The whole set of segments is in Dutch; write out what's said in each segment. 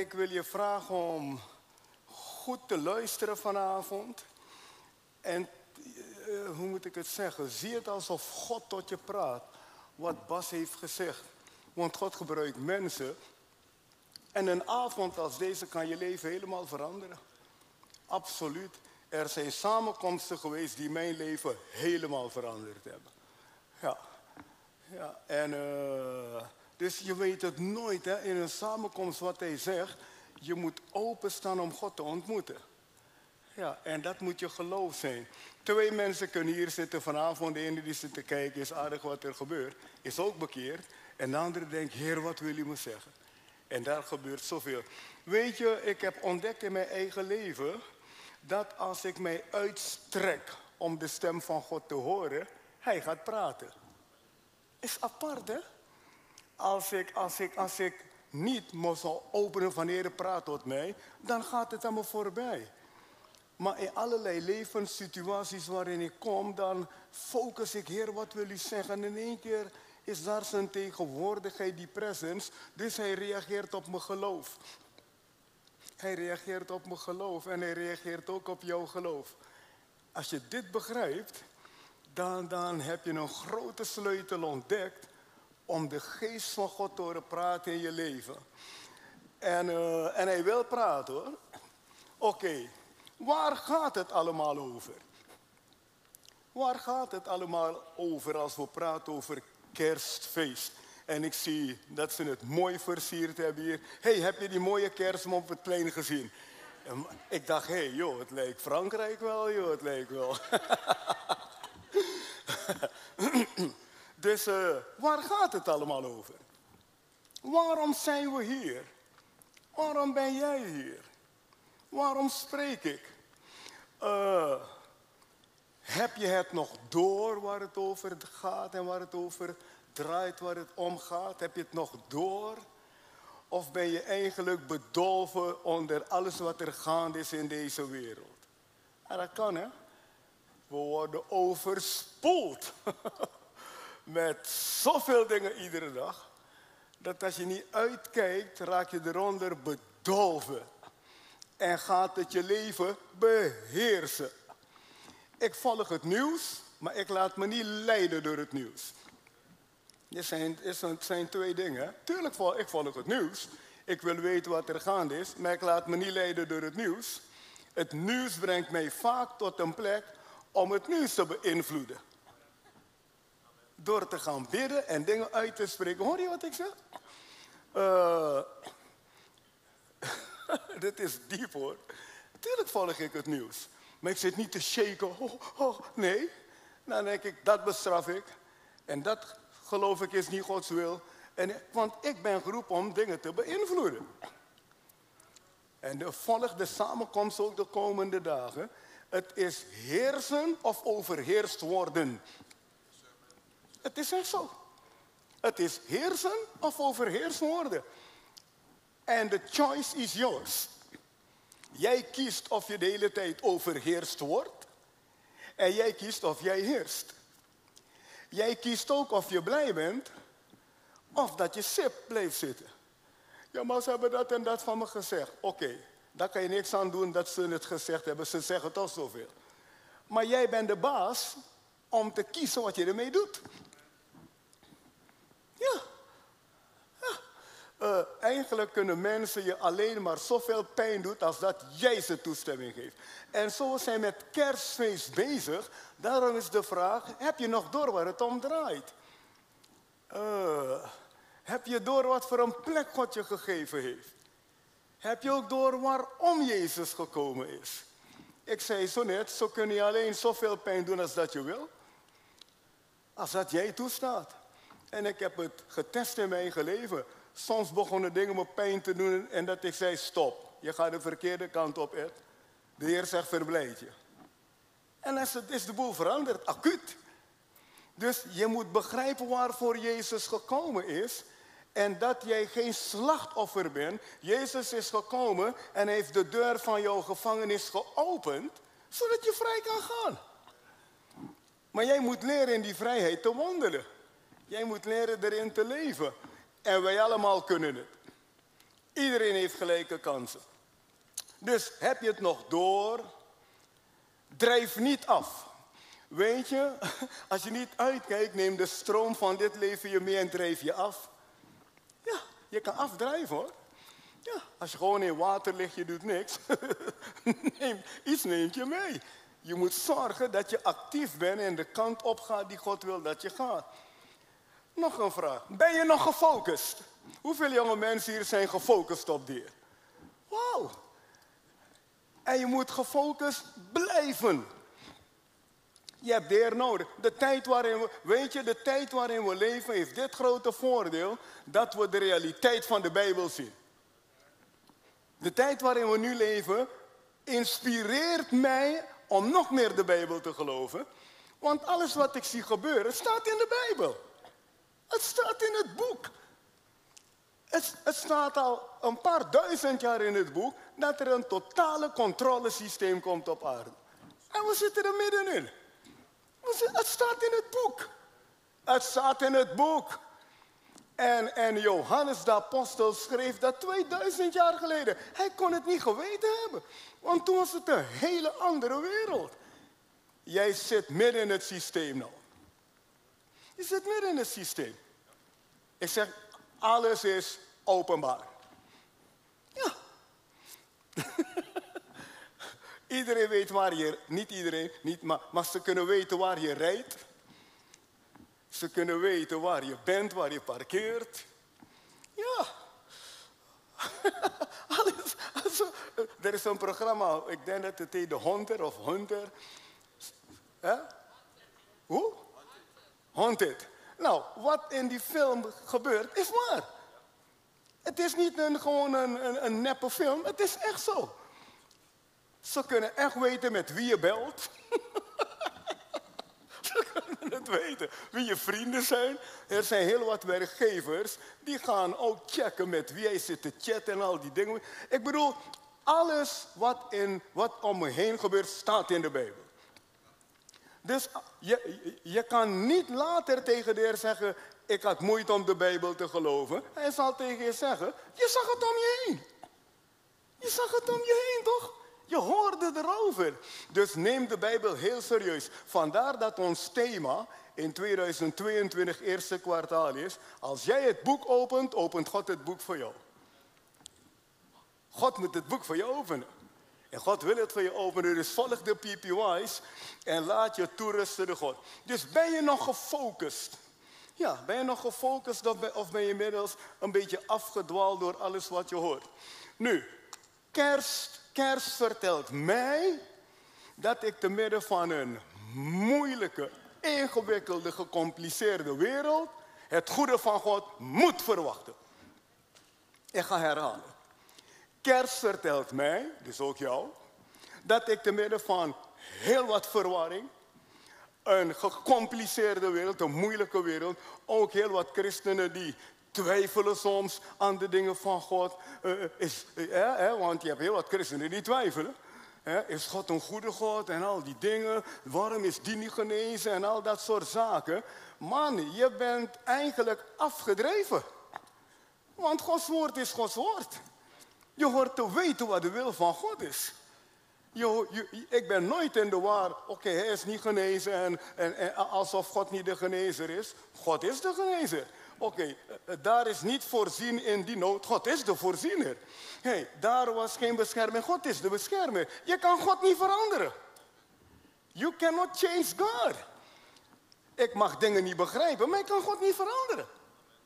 Ik wil je vragen om goed te luisteren vanavond. En eh, hoe moet ik het zeggen? Zie het alsof God tot je praat. Wat Bas heeft gezegd. Want God gebruikt mensen. En een avond als deze kan je leven helemaal veranderen. Absoluut. Er zijn samenkomsten geweest die mijn leven helemaal veranderd hebben. Ja. ja. En uh, dus je weet het nooit hè, in een samenkomst wat hij zegt. Je moet openstaan om God te ontmoeten. Ja, en dat moet je geloof zijn. Twee mensen kunnen hier zitten vanavond. De ene die zit te kijken is aardig wat er gebeurt. Is ook bekeerd. En de andere denkt, Heer, wat wil je me zeggen? En daar gebeurt zoveel. Weet je, ik heb ontdekt in mijn eigen leven dat als ik mij uitstrek om de stem van God te horen, hij gaat praten. Is apart, hè? Als ik, als ik, als ik niet moest openen van Heer praat tot mij, dan gaat het me voorbij. Maar in allerlei levenssituaties waarin ik kom, dan focus ik, Heer, wat wil u zeggen? En in één keer is daar zijn tegenwoordigheid, die presence, dus hij reageert op mijn geloof. Hij reageert op mijn geloof en hij reageert ook op jouw geloof. Als je dit begrijpt, dan, dan heb je een grote sleutel ontdekt om de geest van God te horen praten in je leven. En, uh, en hij wil praten hoor. Oké, waar gaat het allemaal over? Waar gaat het allemaal over als we praten over kerstfeest? En ik zie dat ze het mooi versierd hebben hier. hey, heb je die mooie kerstman op het plein gezien? En ik dacht, hé, hey, joh, het lijkt Frankrijk wel, joh, het lijkt wel. Dus uh, waar gaat het allemaal over? Waarom zijn we hier? Waarom ben jij hier? Waarom spreek ik? Uh, heb je het nog door waar het over gaat en waar het over draait, waar het om gaat? Heb je het nog door? Of ben je eigenlijk bedolven onder alles wat er gaande is in deze wereld? En dat kan, hè? We worden overspoeld. met zoveel dingen iedere dag, dat als je niet uitkijkt, raak je eronder bedolven. En gaat het je leven beheersen. Ik volg het nieuws, maar ik laat me niet leiden door het nieuws. Dit zijn, zijn twee dingen. Tuurlijk, ik volg het nieuws. Ik wil weten wat er gaande is, maar ik laat me niet leiden door het nieuws. Het nieuws brengt mij vaak tot een plek om het nieuws te beïnvloeden door te gaan bidden en dingen uit te spreken. Hoor je wat ik zeg? Uh, dit is diep hoor. Tuurlijk volg ik het nieuws. Maar ik zit niet te shaken. Oh, oh, nee. Dan denk ik, dat bestraf ik. En dat geloof ik is niet Gods wil. En, want ik ben geroepen om dingen te beïnvloeden. En de volg de samenkomst ook de komende dagen. Het is heersen of overheerst worden. Het is echt zo. Het is heersen of overheerst worden. En de choice is yours. Jij kiest of je de hele tijd overheerst wordt. En jij kiest of jij heerst. Jij kiest ook of je blij bent. Of dat je sip blijft zitten. Ja, maar ze hebben dat en dat van me gezegd. Oké, daar kan je niks aan doen dat ze het gezegd hebben. Ze zeggen toch zoveel. Maar jij bent de baas om te kiezen wat je ermee doet. Ja. Uh, eigenlijk kunnen mensen je alleen maar zoveel pijn doen als dat jij ze toestemming geeft. En zo zijn we met kerstfeest bezig. Daarom is de vraag, heb je nog door waar het om draait? Uh, heb je door wat voor een plek God je gegeven heeft? Heb je ook door waarom Jezus gekomen is? Ik zei zo net, zo kun je alleen zoveel pijn doen als dat je wil. Als dat jij toestaat. En ik heb het getest in mijn leven. Soms begonnen dingen me pijn te doen en dat ik zei, stop. Je gaat de verkeerde kant op, Ed. De Heer zegt, verblijd je. En dan is de boel veranderd, acuut. Dus je moet begrijpen waarvoor Jezus gekomen is. En dat jij geen slachtoffer bent. Jezus is gekomen en heeft de deur van jouw gevangenis geopend, zodat je vrij kan gaan. Maar jij moet leren in die vrijheid te wandelen. Jij moet leren erin te leven. En wij allemaal kunnen het. Iedereen heeft gelijke kansen. Dus heb je het nog door? Drijf niet af. Weet je, als je niet uitkijkt, neem de stroom van dit leven je mee en drijf je af. Ja, je kan afdrijven hoor. Ja, als je gewoon in water ligt, je doet niks. Neem, iets neemt je mee. Je moet zorgen dat je actief bent en de kant op gaat die God wil dat je gaat. Nog een vraag. Ben je nog gefocust? Hoeveel jonge mensen hier zijn gefocust op dit? Wauw. En je moet gefocust blijven. Je hebt de nodig. De tijd waarin we, weet je, de tijd waarin we leven heeft dit grote voordeel dat we de realiteit van de Bijbel zien. De tijd waarin we nu leven inspireert mij om nog meer de Bijbel te geloven. Want alles wat ik zie gebeuren staat in de Bijbel. Het staat in het boek. Het, staat al een paar duizend jaar in het boek dat er een totale controlesysteem komt op aarde. En we zitten er middenin. Het staat in het boek. Het staat in het boek. En, en Johannes de apostel schreef dat 2000 jaar geleden. Hij kon het niet geweten hebben. Want toen was het een hele andere wereld. Jij zit midden in het systeem nou. Je zit midden in het systeem. Ik zeg, alles is openbaar. Ja. iedereen weet waar je, niet iedereen, niet, maar, maar ze kunnen weten waar je rijdt. Ze kunnen weten waar je bent, waar je parkeert. Ja. Alles, also, er is een programma, ik denk dat het heet de Hunter of Hunter. Hoe? Haunted. Nou, wat in die film gebeurt, is waar. Het is niet een, gewoon een, een, neppe film, het is echt zo. Ze kunnen echt weten met wie je belt. het weten wie je vrienden zijn. Er zijn heel wat werkgevers die gaan ook checken met wie hij zit te chatten en al die dingen. Ik bedoel, alles wat, in, wat om me heen gebeurt, staat in de Bijbel. Dus je, je kan niet later tegen de Heer zeggen, ik had moeite om de Bijbel te geloven. Hij zal tegen je zeggen, je zag het om je heen. Je zag het om je heen, toch? Je hoorde erover. Dus neem de Bijbel heel serieus. Vandaar dat ons thema in 2022 eerste kwartaal is. Als jij het boek opent, opent God het boek voor jou. God moet het boek voor je openen. En God wil het voor je openen. Dus volg de PPY's en laat je toerusten de God. Dus ben je nog gefocust? Ja, ben je nog gefocust of ben je inmiddels een beetje afgedwaald door alles wat je hoort? Nu, kerst kerst vertelt mij dat ik te midden van een moeilijke, ingewikkelde, gecompliceerde wereld het goede van God moet verwachten. Ik ga herhalen. Kerst vertelt mij, dus ook jou, dat ik te midden van heel wat verwarring, een gecompliceerde wereld, een moeilijke wereld, ook heel wat christenen die twijfelen soms aan de dingen van God. Uh, is, uh, want je hebt heel wat christenen die twijfelen. is God een goede God en al die dingen? Waarom is die niet genezen en al dat soort zaken? Man, je bent eigenlijk afgedreven. Want Gods woord is Gods woord. Je hoort te weten wat de wil van God is. Je, ik ben nooit in de war, oké, hij is niet genezen en, en, alsof God niet de genezer is. God is de genezer. Oké, eh, eh, daar is niet voorzien in die nood. God is de voorziener. hey, daar was geen bescherming. God is de beschermer. Je kan God niet veranderen. You cannot change God. Ik mag dingen niet begrijpen, maar ik kan God niet veranderen.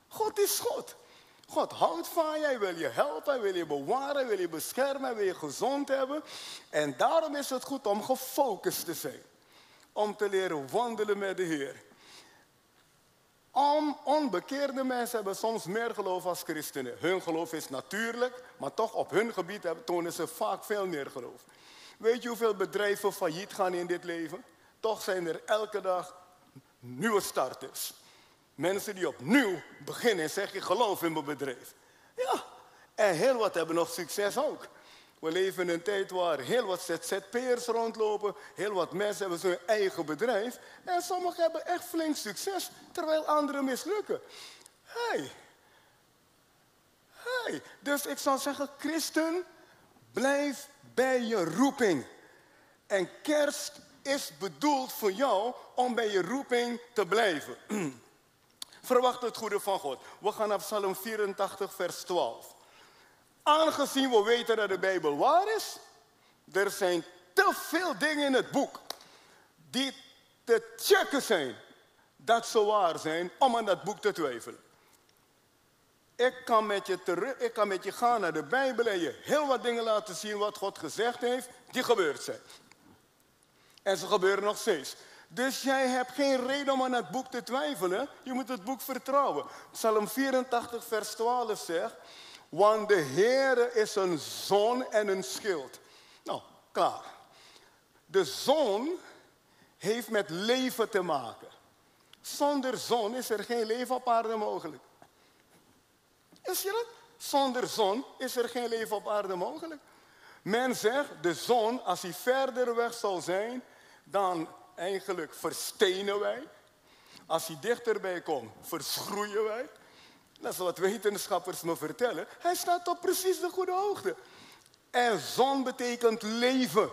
God is God. God houdt van je, hij wil je helpen, hij wil je bewaren, hij wil je beschermen, hij wil je gezond hebben. En daarom is het goed om gefocust te zijn. Om te leren wandelen met de Heer. Onbekeerde mensen hebben soms meer geloof als christenen. Hun geloof is natuurlijk, maar toch op hun gebied tonen ze vaak veel meer geloof. Weet je hoeveel bedrijven failliet gaan in dit leven? Toch zijn er elke dag nieuwe starters. Mensen die opnieuw beginnen en zeggen, ik geloof in mijn bedrijf. Ja, en heel wat hebben nog succes ook. We leven in een tijd waar heel wat ZZP'ers rondlopen. Heel wat mensen hebben zijn eigen bedrijf. En sommigen hebben echt flink succes, terwijl anderen mislukken. Hey, Hey, dus ik zou zeggen, christen, blijf bij je roeping. En kerst is bedoeld voor jou om bij je roeping te blijven. Verwacht het goede van God. We gaan naar Psalm 84, vers 12. Aangezien we weten dat de Bijbel waar is, er zijn te veel dingen in het boek die te checken zijn dat ze waar zijn om aan dat boek te twijfelen. Ik kan, met je terug, ik kan met je gaan naar de Bijbel en je heel wat dingen laten zien wat God gezegd heeft, die gebeurd zijn. En ze gebeuren nog steeds. Dus jij hebt geen reden om aan het boek te twijfelen. Je moet het boek vertrouwen. Psalm 84, vers 12 zegt: Want de Heer is een zon en een schild. Nou, klaar. De zon heeft met leven te maken. Zonder zon is er geen leven op aarde mogelijk. Is je dat? Zonder zon is er geen leven op aarde mogelijk. Men zegt, de zon, als hij verder weg zal zijn, dan eigenlijk verstenen wij. Als hij dichterbij komt, verschroeien wij. Dat is wat wetenschappers me vertellen. Hij staat op precies de goede hoogte. En zon betekent leven.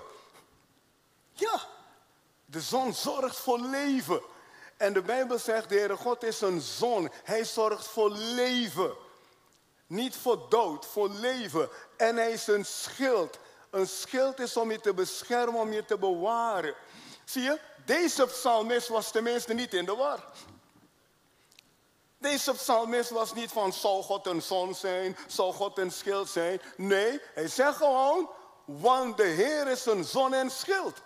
Ja, de zon zorgt voor leven. En de Bijbel zegt, de Heere God is een zon. Hij zorgt voor leven. Niet voor dood, voor leven. En hij is een schild. Een schild is om je te beschermen, om je te bewaren. Zie je, deze psalmist was tenminste niet in de war. Deze psalmist was niet van, zal God een zon zijn, zal God een schild zijn. Nee, hij zegt gewoon, want de Heer is een zon en schild.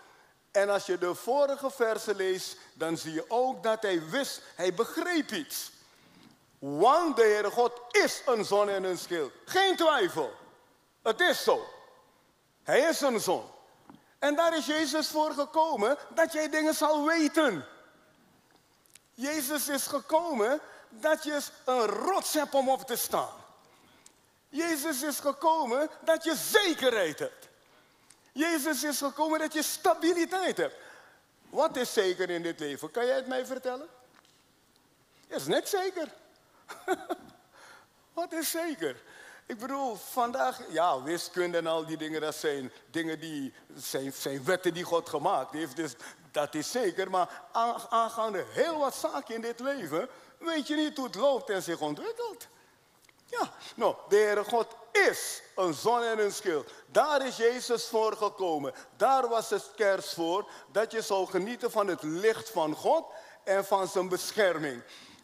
En als je de vorige versen leest, dan zie je ook dat hij wist, hij begreep iets. Want de Heere God is een zon en een schild. Geen twijfel. Het is zo. Hij is een zon. En daar is Jezus voor gekomen, dat jij dingen zal weten. Jezus is gekomen dat je een rots hebt om op te staan. Jezus is gekomen dat je zekerheid hebt. Jezus is gekomen dat je stabiliteit hebt. Wat is zeker in dit leven? Kan jij het mij vertellen? Is net zeker. Wat is zeker? Ik bedoel, vandaag, ja, wiskunde en al die dingen, dat zijn dingen die, zijn, zijn wetten die God gemaakt heeft. Dus dat is zeker. Maar aangaande heel wat zaken in dit leven, weet je niet hoe het loopt en zich ontwikkelt. Ja, nou, de Heere God is een zon en een schild. Daar is Jezus voor gekomen. Daar was het kerst voor, dat je zou genieten van het licht van God en van zijn bescherming.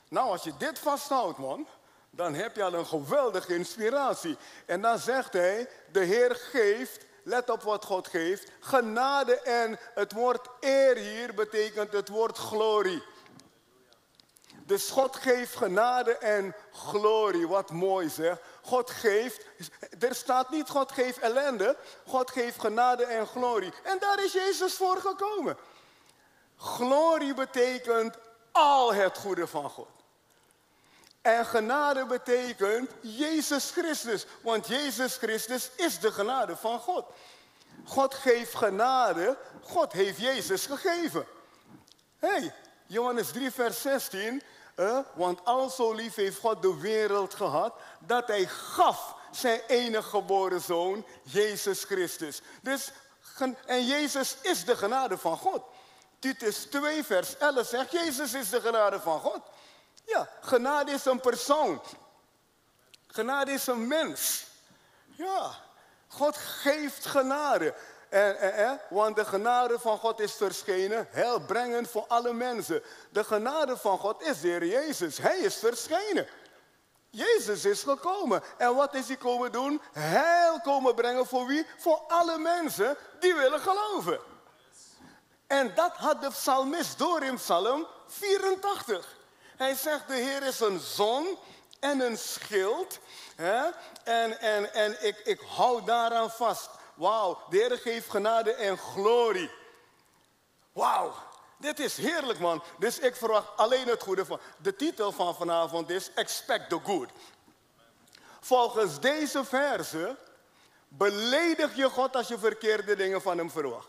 Nou, als je dit vasthoudt, man, dan heb je al een geweldige inspiratie. En dan zegt hij, de Heer geeft, let op wat God geeft, genade en het woord eer hier betekent het woord glorie. Dus God geeft genade en glorie. Wat mooi zeg. God geeft, er staat niet God geeft ellende. God geeft genade en glorie. En daar is Jezus voor gekomen. Glorie betekent al het goede van God. En genade betekent Jezus Christus. Want Jezus Christus is de genade van God. God geeft genade. God heeft Jezus gegeven. hey, Johannes 3, vers 16. Uh, want al zo lief heeft God de wereld gehad, dat hij gaf zijn enige geboren zoon, Jezus Christus. Dus, en Jezus is de genade van God. Titus 2, vers 11 zegt, Jezus is de genade van God. Ja, genade is een persoon. Genade is een mens. Ja, God geeft genade. En, en, want de genade van God is verschenen, heilbrengend voor alle mensen. De genade van God is de Heer Jezus. Hij is verschenen. Jezus is gekomen. En wat is hij komen doen? Heil komen brengen voor wie? Voor alle mensen die willen geloven. En dat had de psalmist door in Psalm 84. Hij zegt, de Heer is een zon en een schild. Hè? En, en, en ik, ik hou daaraan vast. Wauw, de Heer geeft genade en glorie. Wauw, dit is heerlijk man. Dus ik verwacht alleen het goede van. De titel van vanavond is Expect the Good. Volgens deze verse beledig je God als je verkeerde dingen van hem verwacht.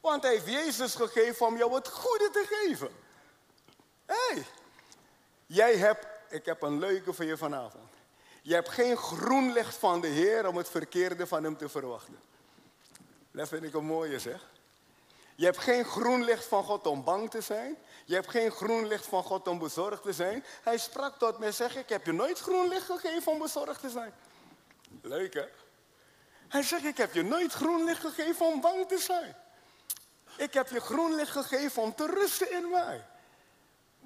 Want hij heeft Jezus gegeven om jou het goede te geven. Hey, jij hebt, ik heb een leuke voor je vanavond. Je hebt geen groen licht van de Heer om het verkeerde van Hem te verwachten. Dat vind ik een mooie zeg. Je hebt geen groen licht van God om bang te zijn. Je hebt geen groen licht van God om bezorgd te zijn. Hij sprak tot mij, zeg ik heb je nooit groen licht gegeven om bezorgd te zijn. Leuk hè? Hij zegt, ik heb je nooit groen licht gegeven om bang te zijn. Ik heb je groen licht gegeven om te rusten in mij.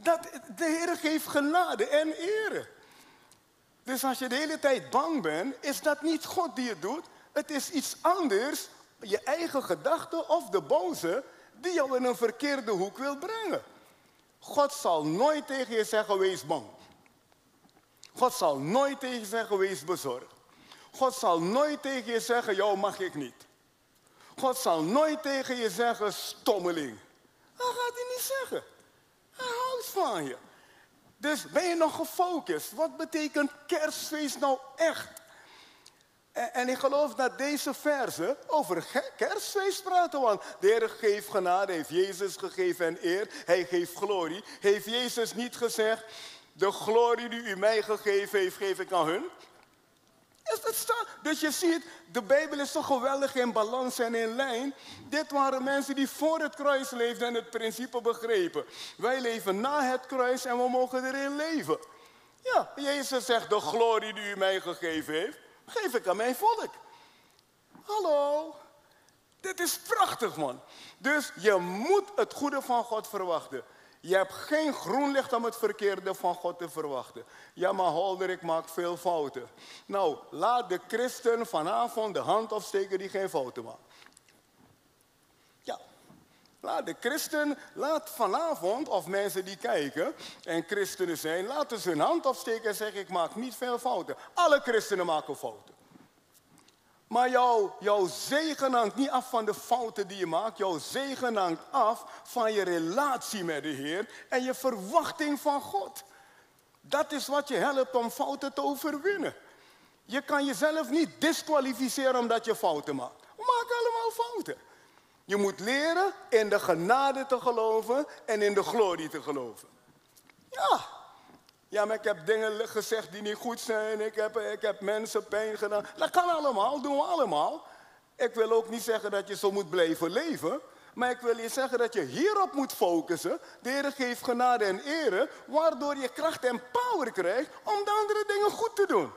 Dat, de Heer geeft genade en ere. Dus als je de hele tijd bang bent, is dat niet God die het doet. Het is iets anders, je eigen gedachte of de boze, die jou in een verkeerde hoek wil brengen. God zal nooit tegen je zeggen, wees bang. God zal nooit tegen je zeggen, wees bezorgd. God zal nooit tegen je zeggen, jou mag ik niet. God zal nooit tegen je zeggen, stommeling. Dat gaat hij niet zeggen. Hij van je. Dus ben je nog gefocust? Wat betekent kerstfeest nou echt? En, en ik geloof dat deze verse over kerstfeest praten, want de Heer geeft genade, heeft Jezus gegeven en eer, hij geeft glorie. Heeft Jezus niet gezegd, de glorie die u mij gegeven heeft, geef ik aan hun? Dus je ziet, de Bijbel is zo geweldig in balans en in lijn. Dit waren mensen die voor het kruis leefden en het principe begrepen. Wij leven na het kruis en we mogen erin leven. Ja, Jezus zegt, de glorie die u mij gegeven heeft, geef ik aan mijn volk. Hallo, dit is prachtig man. Dus je moet het goede van God verwachten. Je hebt geen groen licht om het verkeerde van God te verwachten. Ja, maar Holder, ik maak veel fouten. Nou, laat de christen vanavond de hand opsteken die geen fouten maakt. Ja, laat de christen, laat vanavond, of mensen die kijken en christenen zijn, laten ze hun hand opsteken en zeggen, ik maak niet veel fouten. Alle christenen maken fouten. Maar jouw, jouw zegen hangt niet af van de fouten die je maakt. Jouw zegen hangt af van je relatie met de Heer en je verwachting van God. Dat is wat je helpt om fouten te overwinnen. Je kan jezelf niet disqualificeren omdat je fouten maakt. We maken allemaal fouten. Je moet leren in de genade te geloven en in de glorie te geloven. Ja, ja, maar ik heb dingen gezegd die niet goed zijn. Ik heb, ik heb mensen pijn gedaan. Dat kan allemaal, doen we allemaal. Ik wil ook niet zeggen dat je zo moet blijven leven. Maar ik wil je zeggen dat je hierop moet focussen. De geeft genade en ere, waardoor je kracht en power krijgt om de andere dingen goed te doen.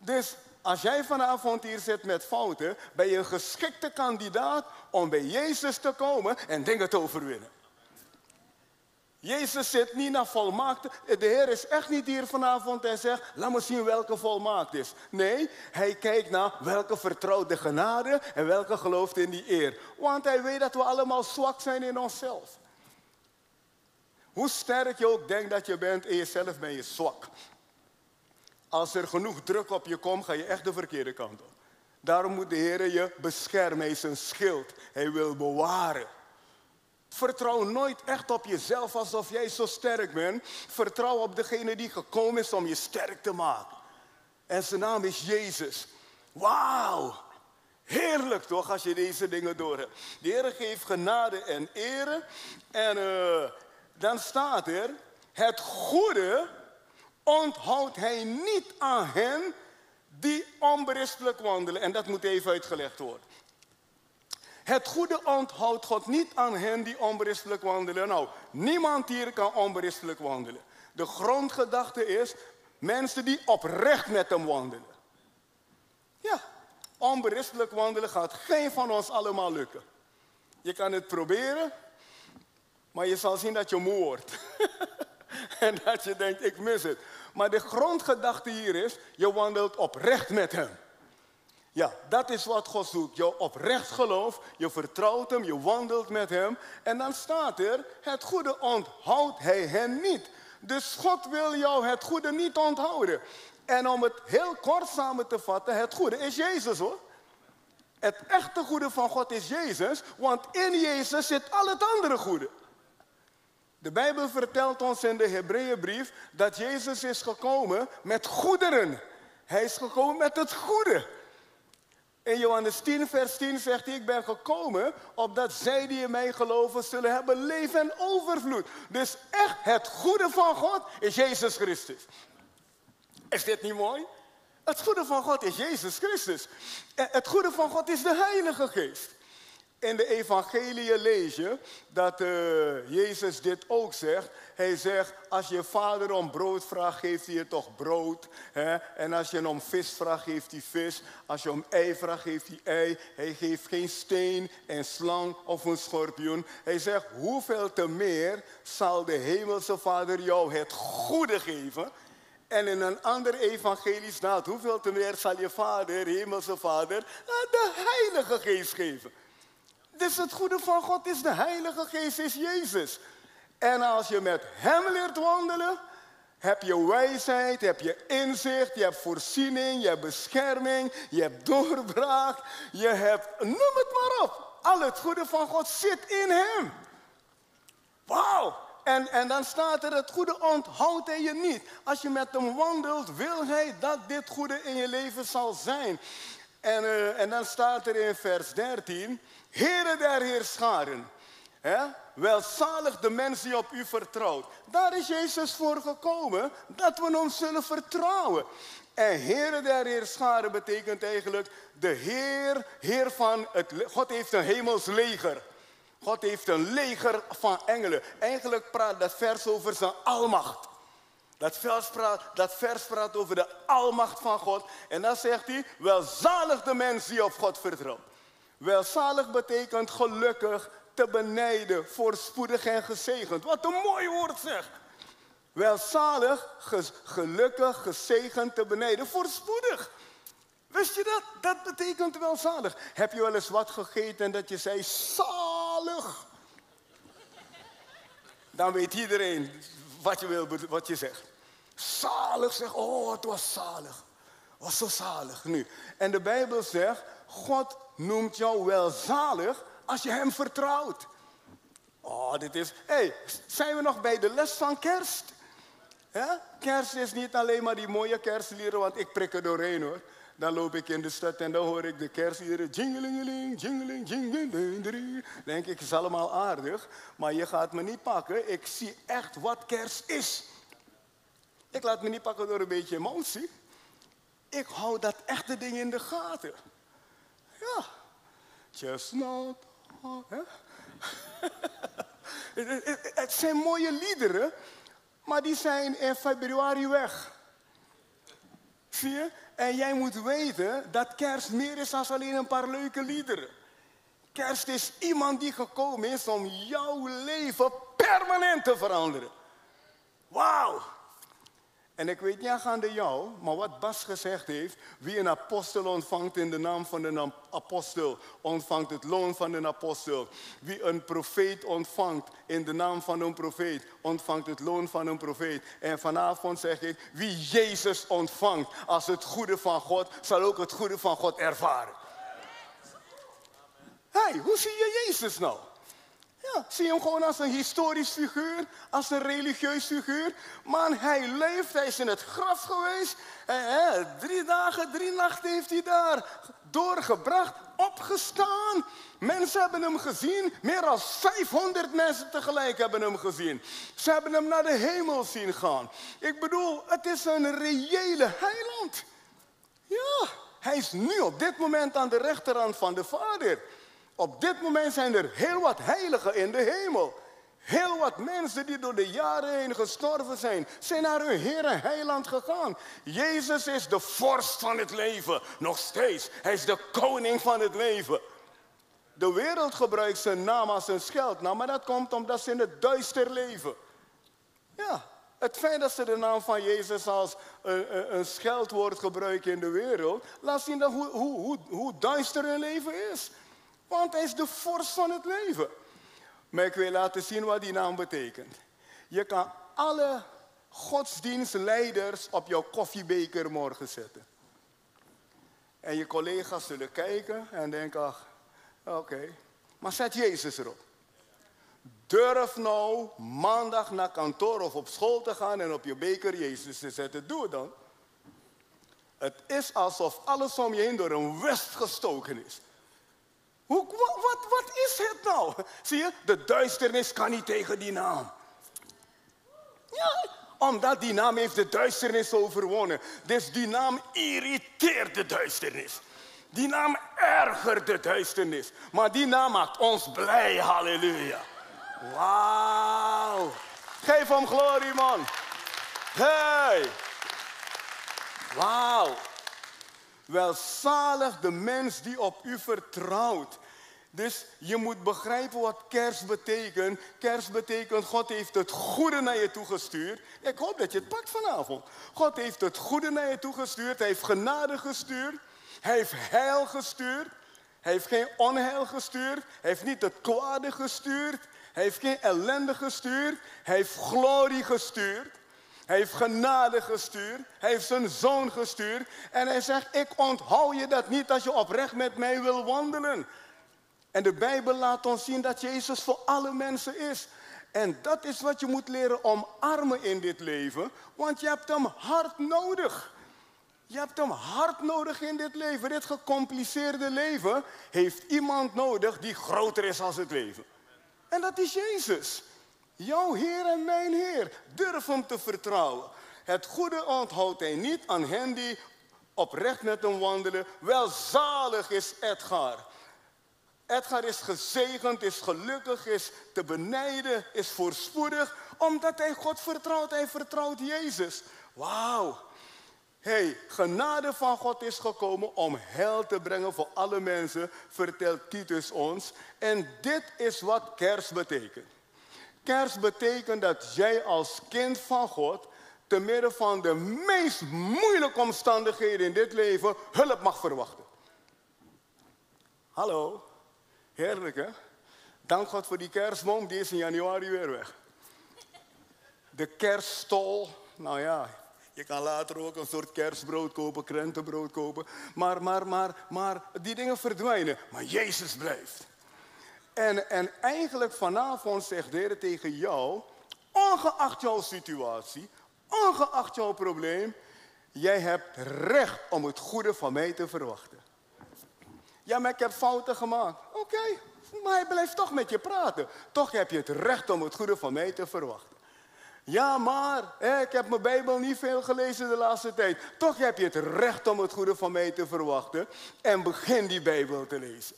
Dus als jij vanavond hier zit met fouten, ben je een geschikte kandidaat om bij Jezus te komen en dingen te overwinnen. Jezus zit niet naar volmaakte. De Heer is echt niet hier vanavond en zegt, laat me zien welke volmaakt is. Nee, hij kijkt naar welke vertrouwde genade en welke gelooft in die eer. Want hij weet dat we allemaal zwak zijn in onszelf. Hoe sterk je ook denkt dat je bent, in jezelf ben je zwak. Als er genoeg druk op je komt, ga je echt de verkeerde kant op. Daarom moet de Heer je beschermen. Hij is een schild. Hij wil bewaren. Vertrouw nooit echt op jezelf alsof jij zo sterk bent. Vertrouw op degene die gekomen is om je sterk te maken. En zijn naam is Jezus. Wauw! Heerlijk toch als je deze dingen door hebt. De Heer geeft genade en ere. En uh, dan staat er, het goede onthoudt hij niet aan hen die onberispelijk wandelen. En dat moet even uitgelegd worden. Het goede onthoudt God niet aan hen die onberispelijk wandelen. Nou, niemand hier kan onberispelijk wandelen. De grondgedachte is mensen die oprecht met hem wandelen. Ja, onberispelijk wandelen gaat geen van ons allemaal lukken. Je kan het proberen, maar je zal zien dat je moe wordt. en dat je denkt, ik mis het. Maar de grondgedachte hier is, je wandelt oprecht met hem. Ja, dat is wat God zoekt. Je oprecht geloof, je vertrouwt hem, je wandelt met hem. En dan staat er, het goede onthoudt hij hen niet. Dus God wil jou het goede niet onthouden. En om het heel kort samen te vatten, het goede is Jezus hoor. Het echte goede van God is Jezus, want in Jezus zit al het andere goede. De Bijbel vertelt ons in de Hebreeënbrief dat Jezus is gekomen met goederen. Hij is gekomen met het goede. In Johannes 10, vers 10 zegt hij, ik ben gekomen opdat zij die in mij geloven zullen hebben leven en overvloed. Dus echt het goede van God is Jezus Christus. Is dit niet mooi? Het goede van God is Jezus Christus. En het goede van God is de Heilige Geest. In de evangelie lees je dat uh, Jezus dit ook zegt. Hij zegt, als je vader om brood vraagt, geeft hij je toch brood. Hè? En als je om vis vraagt, geeft hij vis. Als je om ei vraagt, geeft hij ei. Hij geeft geen steen, een slang of een schorpioen. Hij zegt, hoeveel te meer zal de hemelse vader jou het goede geven... En in een ander evangelie staat, hoeveel te meer zal je vader, hemelse vader, de heilige geest geven. Dus het goede van God is de heilige geest, is Jezus. En als je met hem leert wandelen, heb je wijsheid, heb je inzicht, je hebt voorziening, je hebt bescherming, je hebt doorbraak, je hebt, noem het maar op. Al het goede van God zit in hem. Wauw, en, en dan staat er, het goede onthoudt hij je niet. Als je met hem wandelt, wil hij dat dit goede in je leven zal zijn. En, uh, en dan staat er in vers 13, Heere der Heerscharen, welzalig de mens die op u vertrouwt. Daar is Jezus voor gekomen, dat we hem zullen vertrouwen. En Heere der Heerscharen betekent eigenlijk de Heer, Heer van het... God heeft een hemels leger. God heeft een leger van engelen. Eigenlijk praat dat vers over zijn almacht. Dat vers, praat, dat vers praat over de almacht van God. En dan zegt hij, welzalig de mens die op God vertrouwt. Welzalig betekent gelukkig, te benijden, voorspoedig en gezegend. Wat een mooi woord zeg. Welzalig, gelukkig, gezegend, te benijden, voorspoedig. Wist je dat? Dat betekent welzalig. Heb je wel eens wat gegeten en dat je zei, zalig? Dan weet iedereen wat je, wil, wat je zegt. Zalig, zeg, oh, het was zalig. Was zo zalig nu. En de Bijbel zegt, God noemt jou welzalig als je hem vertrouwt. Oh, dit is... hey, zijn we nog bij de les van kerst? Ja? Kerst is niet alleen maar die mooie kerstlieren, want ik prik er doorheen hoor. Dan loop ik in de stad en dan hoor ik de kerstliederen. Jingelingeling, jingeling, jingeling. denk ik, is allemaal aardig. Maar je gaat me niet pakken. Ik zie echt wat kerst is. Ik laat me niet pakken door een beetje emotie. Ik hou dat echte ding in de gaten. Ja. Chestnut. Het zijn mooie liederen, maar die zijn in februari weg. Zie je? En jij moet weten dat kerst meer is dan alleen een paar leuke liederen. Kerst is iemand die gekomen is om jouw leven permanent te veranderen. Wauw! En ik weet niet aangaande jou, maar wat Bas gezegd heeft, wie een apostel ontvangt in de naam van een apostel, ontvangt het loon van een apostel. Wie een profeet ontvangt in de naam van een profeet, ontvangt het loon van een profeet. En vanavond zeg ik, wie Jezus ontvangt als het goede van God, zal ook het goede van God ervaren. Hé, hey, hoe zie je Jezus nou? Ja, zie hem gewoon als een historisch figuur, als een religieus figuur. Man, hij leeft, hij is in het graf geweest. En, drie dagen, drie nachten heeft hij daar doorgebracht, opgestaan. Mensen hebben hem gezien, meer dan 500 mensen tegelijk hebben hem gezien. Ze hebben hem naar de hemel zien gaan. Ik bedoel, het is een reële heiland. Ja, hij is nu op dit moment aan de rechterhand van de Vader. Op dit moment zijn er heel wat heiligen in de hemel. Heel wat mensen die door de jaren heen gestorven zijn, zijn naar hun Heer en Heiland gegaan. Jezus is de vorst van het leven, nog steeds. Hij is de koning van het leven. De wereld gebruikt zijn naam als een scheldnaam, maar dat komt omdat ze in het duister leven. Ja, het feit dat ze de naam van Jezus als een, een, scheldwoord gebruiken in de wereld, laat zien dat hoe, hoe, hoe, hoe duister hun leven is. Want hij is de vorst van het leven. Maar ik wil laten zien wat die naam betekent. Je kan alle godsdienstleiders op jouw koffiebeker morgen zetten. En je collega's zullen kijken en denken, ach, oké. Maar zet Jezus erop. Durf nou maandag naar kantoor of op school te gaan en op je beker Jezus te zetten. Doe het dan. Het is alsof alles om je heen door een west gestoken is. Hoe, wat, wat, is het nou? Zie je, de duisternis kan niet tegen die naam. Ja, Omdat die naam heeft de duisternis overwonnen. Dus die naam irriteert de duisternis. Die naam ergert de duisternis. Maar die naam maakt ons blij. Halleluja. Wauw. Geef hem glorie, man. Hey. Wauw. Welzalig de mens die op u vertrouwt. Dus je moet begrijpen wat kerst betekent. Kerst betekent God heeft het goede naar je toegestuurd. Ik hoop dat je het pakt vanavond. God heeft het goede naar je toegestuurd. Hij heeft genade gestuurd. Hij heeft heil gestuurd. Hij heeft geen onheil gestuurd. Hij heeft niet het kwade gestuurd. Hij heeft geen ellende gestuurd. Hij heeft glorie gestuurd. Hij heeft genade gestuurd. Hij heeft zijn zoon gestuurd. En hij zegt, ik onthoud je dat niet als je oprecht met mij wil wandelen. En de Bijbel laat ons zien dat Jezus voor alle mensen is. En dat is wat je moet leren omarmen in dit leven. Want je hebt hem hard nodig. Je hebt hem hard nodig in dit leven. Dit gecompliceerde leven heeft iemand nodig die groter is als het leven. En dat is Jezus. Jouw Heer en mijn Heer. Durf hem te vertrouwen. Het goede onthoudt hij niet aan hen die oprecht met hem wandelen. Welzalig is Edgar. Edgar is gezegend, is gelukkig, is te benijden, is voorspoedig, omdat hij God vertrouwt. Hij vertrouwt Jezus. Wauw. hey, genade van God is gekomen om hel te brengen voor alle mensen, vertelt Titus ons. En dit is wat kerst betekent. Kerst betekent dat jij als kind van God, te midden van de meest moeilijke omstandigheden in dit leven, hulp mag verwachten. Hallo, heerlijk hè? Dank God voor die kerstboom, die is in januari weer weg. De kerststol, nou ja, je kan later ook een soort kerstbrood kopen, krentenbrood kopen. Maar, maar, maar, maar die dingen verdwijnen. Maar Jezus blijft. En, en eigenlijk vanavond zegt de tegen jou, ongeacht jouw situatie, ongeacht jouw probleem, jij hebt recht om het goede van mij te verwachten. Ja, maar ik heb fouten gemaakt. Oké, maar hij blijft toch met je praten. Toch heb je het recht om het goede van mij te verwachten. Ja, maar ik heb mijn Bijbel niet veel gelezen de laatste tijd. Toch heb je het recht om het goede van mij te verwachten. En begin die Bijbel te lezen.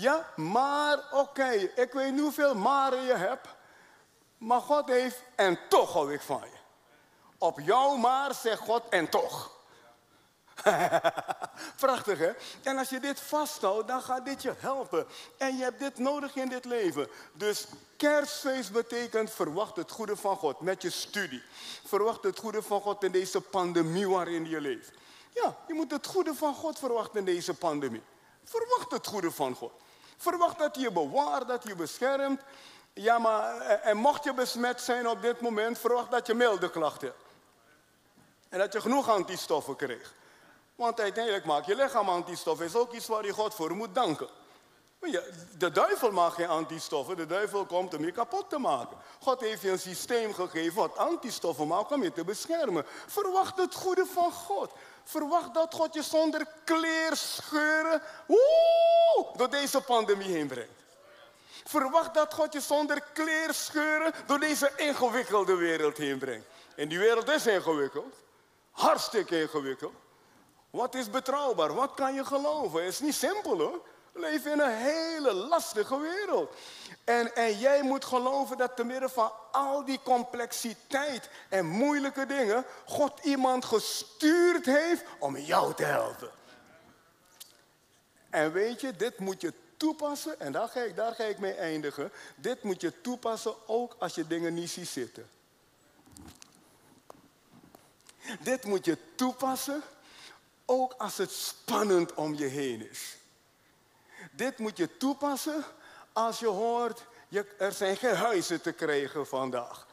Ja, maar oké, ik weet niet hoeveel maren je hebt. Maar God heeft, en toch hou ik van je. Op jouw maar zegt God, en toch. Prachtig hè? En als je dit vasthoudt, dan gaat dit je helpen. En je hebt dit nodig in dit leven. Dus kerstfeest betekent verwacht het goede van God met je studie. Verwacht het goede van God in deze pandemie waarin je leeft. Ja, je moet het goede van God verwachten in deze pandemie. Verwacht het goede van God. Verwacht dat hij je bewaart, dat hij je beschermt. Ja, maar eh, en mocht je besmet zijn op dit moment, verwacht dat je milde klachten. En dat je genoeg antistoffen kreeg. Want uiteindelijk maakt je lichaam antistoffen. is ook iets waar je God voor moet danken. De duivel maakt geen antistoffen. De duivel komt om je kapot te maken. God heeft je een systeem gegeven wat antistoffen maakt om je te beschermen. Verwacht het goede van God. Verwacht dat God je zonder kleerscheuren woe, door deze pandemie heen brengt. Verwacht dat God je zonder kleerscheuren door deze ingewikkelde wereld heen brengt. En die wereld is ingewikkeld. Hartstikke ingewikkeld. Wat is betrouwbaar? Wat kan je geloven? Het is niet simpel hoor. We leven in een hele lastige wereld. En, en jij moet geloven dat te midden van al die complexiteit en moeilijke dingen, God iemand gestuurd heeft om jou te helpen. En weet je, dit moet je toepassen, en daar ga ik, daar ga ik mee eindigen. Dit moet je toepassen ook als je dingen niet ziet zitten. Dit moet je toepassen ook als het spannend om je heen is. Dit moet je toepassen als je hoort, je, er zijn geen huizen te krijgen vandaag.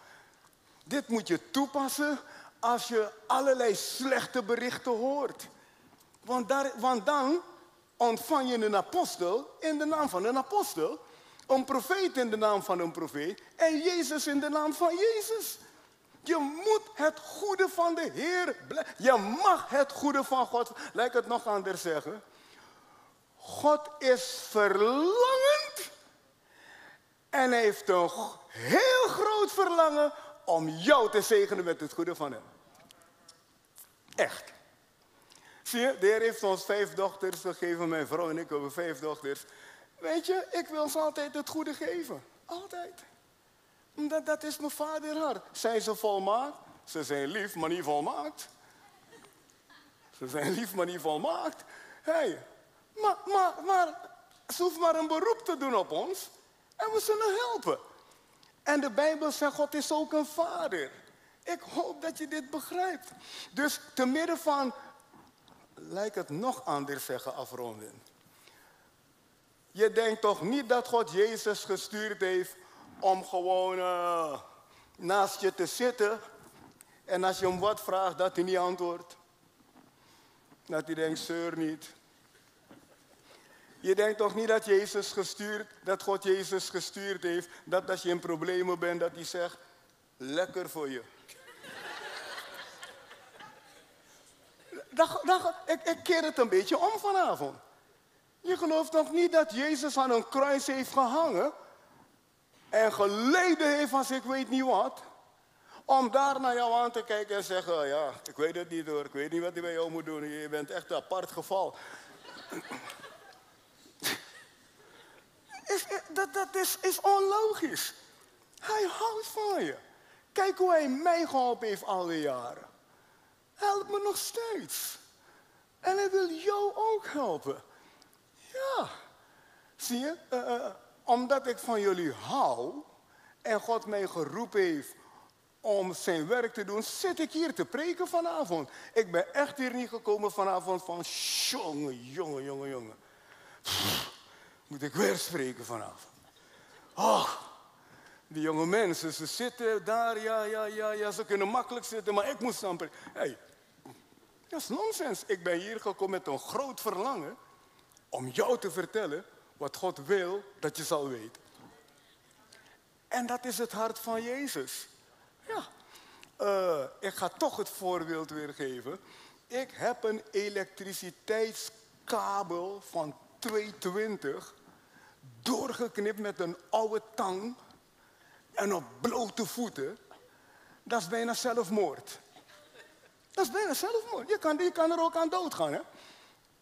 Dit moet je toepassen als je allerlei slechte berichten hoort. Want, daar, want dan ontvang je een apostel in de naam van een apostel, een profeet in de naam van een profeet en Jezus in de naam van Jezus. Je moet het goede van de Heer Je mag het goede van God. Lijkt het nog anders zeggen. God is verlangend. En heeft een heel groot verlangen om jou te zegenen met het goede van hem. Echt. Zie je, de Heer heeft ons vijf dochters gegeven, mijn vrouw en ik hebben vijf dochters. Weet je, ik wil ze altijd het goede geven. Altijd. Dat, dat is mijn vader hart. Zijn ze volmaakt? Ze zijn lief, maar niet volmaakt. Ze zijn lief, maar niet volmaakt. Hey, maar, maar, maar ze hoeft maar een beroep te doen op ons. En we zullen helpen. En de Bijbel zegt, God is ook een vader. Ik hoop dat je dit begrijpt. Dus te midden van, lijkt het nog anders zeggen, afronden. Je denkt toch niet dat God Jezus gestuurd heeft om gewoon uh, naast je te zitten en als je hem wat vraagt dat hij niet antwoordt. Dat hij denkt, zeur niet. Je denkt toch niet dat Jezus gestuurd, dat God Jezus gestuurd heeft, dat als je in problemen bent, dat hij zegt, lekker voor je. dag, dag, ik, keer het een beetje om vanavond. Je gelooft toch niet dat Jezus aan een kruis heeft gehangen en geleden heeft als ik weet niet wat, om daar naar jou aan te kijken en zeggen, ja, ik weet het niet hoor, ik weet niet wat hij bij jou moet doen, je bent echt een apart geval. Is, dat dat is, is onlogisch. Hij houdt van je. Kijk hoe hij mij geholpen heeft al die jaren. Helpt me nog steeds. En hij wil jou ook helpen. Ja. Zie je? Uh, uh, omdat ik van jullie hou en God mij geroepen heeft om zijn werk te doen, zit ik hier te preken vanavond. Ik ben echt hier niet gekomen vanavond van jongen, jongen, jongen, jongen. Moet ik weer spreken vanavond. Oh, die jonge mensen, ze zitten daar, ja, ja, ja, ja, ze kunnen makkelijk zitten, maar ik moet staan preken. Hey, dat is nonsens. Ik ben hier gekomen met een groot verlangen om jou te vertellen wat God wil dat je zal weten. En dat is het hart van Jezus. Ja, uh, ik ga toch het voorbeeld weer geven. Ik heb een elektriciteitskabel van 220 doorgeknipt met een oude tang en op blote voeten. Dat is bijna zelfmoord. Dat is bijna zelfmoord. Je kan, je kan er ook aan doodgaan. Hè?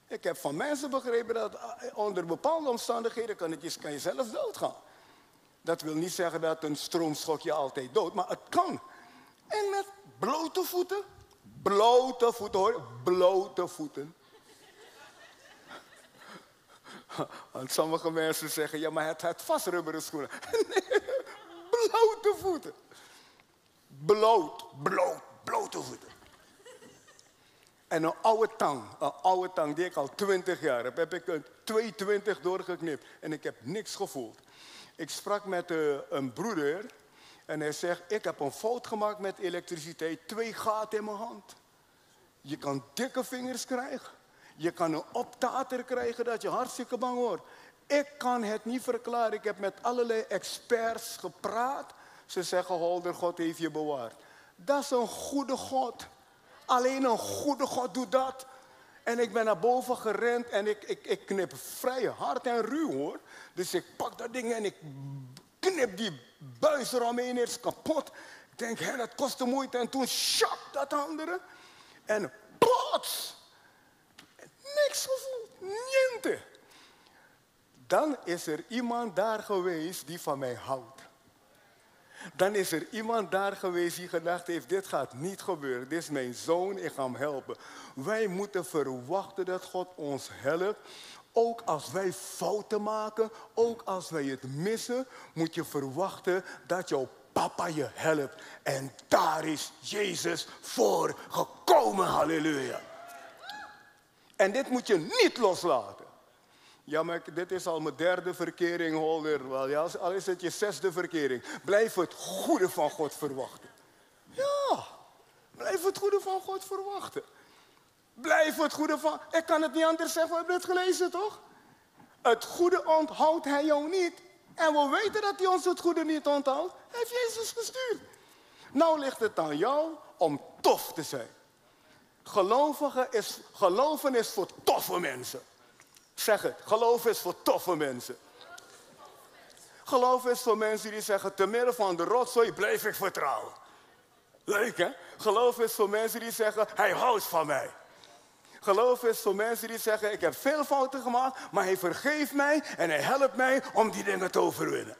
Ik heb van mensen begrepen dat eh, onder bepaalde omstandigheden kan, het, kan je zelf doodgaan. Dat wil niet zeggen dat een stroomschok je altijd dood, maar het kan. En met blote voeten, blote voeten hoor, blote voeten. Want sommige mensen zeggen, ja maar het had vast rubberen schoenen. Nee, blote voeten. Bloot, bloot, blote voeten. En een oude tang, een oude tang die ik al 20 jaar heb, heb ik een 22 doorgeknipt en ik heb niks gevoeld. Ik sprak met uh, een broeder en hij zegt, ik heb een fout gemaakt met elektriciteit, twee gaten in mijn hand. Je kan dikke vingers krijgen. Je kan een optater krijgen dat je hartstikke bang wordt. Ik kan het niet verklaren. Ik heb met allerlei experts gepraat. Ze zeggen, Holder, God heeft je bewaard. Dat is een goede God. Alleen een goede God doet dat. En ik ben naar boven gerend en ik, ik, ik knip vrij hard en ruw hoor. Dus ik pak dat ding en ik knip die buis eromheen, is kapot. Ik denk, hé, dat kostte moeite. En toen shak dat andere. En plots, niks gevoeld, niente. Dan is er iemand daar geweest die van mij houdt dan is er iemand daar geweest die gedacht heeft, dit gaat niet gebeuren. Dit is mijn zoon, ik ga hem helpen. Wij moeten verwachten dat God ons helpt. Ook als wij fouten maken, ook als wij het missen, moet je verwachten dat jouw papa je helpt. En daar is Jezus voor gekomen, halleluja. En dit moet je niet loslaten. Ja, maar dit is al mijn derde verkering, Holder. Wel, ja, al is het je zesde verkering. Blijf het goede van God verwachten. Ja, blijf het goede van God verwachten. Blijf het goede van... Ik kan het niet anders zeggen, we hebben het gelezen, toch? Het goede onthoudt hij jou niet. En we weten dat hij ons het goede niet onthoudt. Hij heeft Jezus gestuurd. Nou ligt het aan jou om tof te zijn. Gelovigen is, geloven is voor toffe mensen. Zeg het, geloof is voor toffe mensen. Geloof is voor mensen die zeggen, te midden van de rotzooi blijf ik vertrouwen. Leuk hè? Geloof is voor mensen die zeggen, hij houdt van mij. Geloof is voor mensen die zeggen, ik heb veel fouten gemaakt, maar hij vergeeft mij en hij helpt mij om die dingen te overwinnen.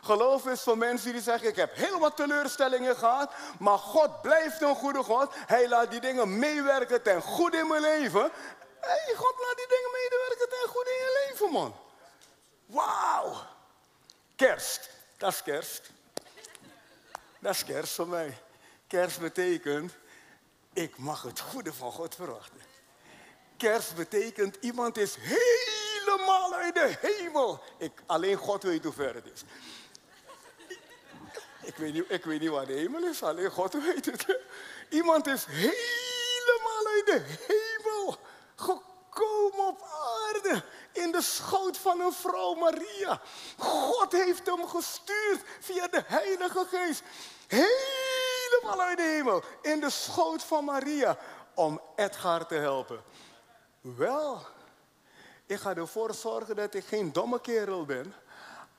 Geloof is voor mensen die zeggen, ik heb heel wat teleurstellingen gehad, maar God blijft een goede God. Hij laat die dingen meewerken ten goede in mijn leven. Hey, God laat die dingen meewerken ten goede in je leven, man. Wauw. Kerst, dat is kerst. Dat is kerst voor mij. Kerst betekent, ik mag het goede van God verwachten. Kerst betekent, iemand is helemaal uit de hemel. Ik, alleen God weet hoe ver het is. Ik weet, niet, ik weet niet waar de hemel is, alleen God weet het. Iemand is helemaal uit de hemel gekomen op aarde in de schoot van een vrouw Maria. God heeft hem gestuurd via de Heilige Geest. Helemaal uit de hemel in de schoot van Maria om Edgar te helpen. Wel, ik ga ervoor zorgen dat ik geen domme kerel ben.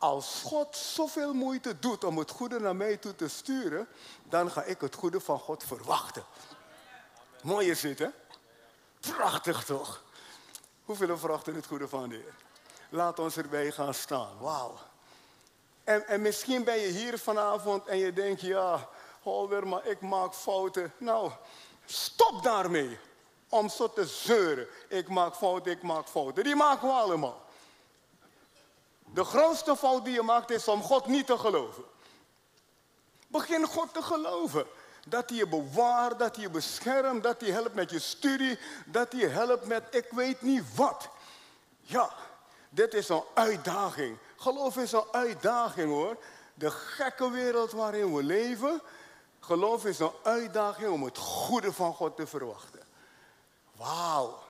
Als God zoveel moeite doet om het goede naar mij toe te sturen, dan ga ik het goede van God verwachten. Mooi is dit, hè? Prachtig toch? Hoeveel verwachten het goede van de Heer? Laat ons erbij gaan staan. Wauw. En, en misschien ben je hier vanavond en je denkt, ja, Holder, maar ik maak fouten. Nou, stop daarmee om zo te zeuren. Ik maak fouten, ik maak fouten. Die maken we allemaal. De grootste fout die je maakt is om God niet te geloven. Begin God te geloven. Dat hij je bewaart, dat hij je beschermt, dat hij helpt met je studie, dat hij helpt met ik weet niet wat. Ja, dit is een uitdaging. Geloof is een uitdaging hoor. De gekke wereld waarin we leven. Geloof is een uitdaging om het goede van God te verwachten. Wauw.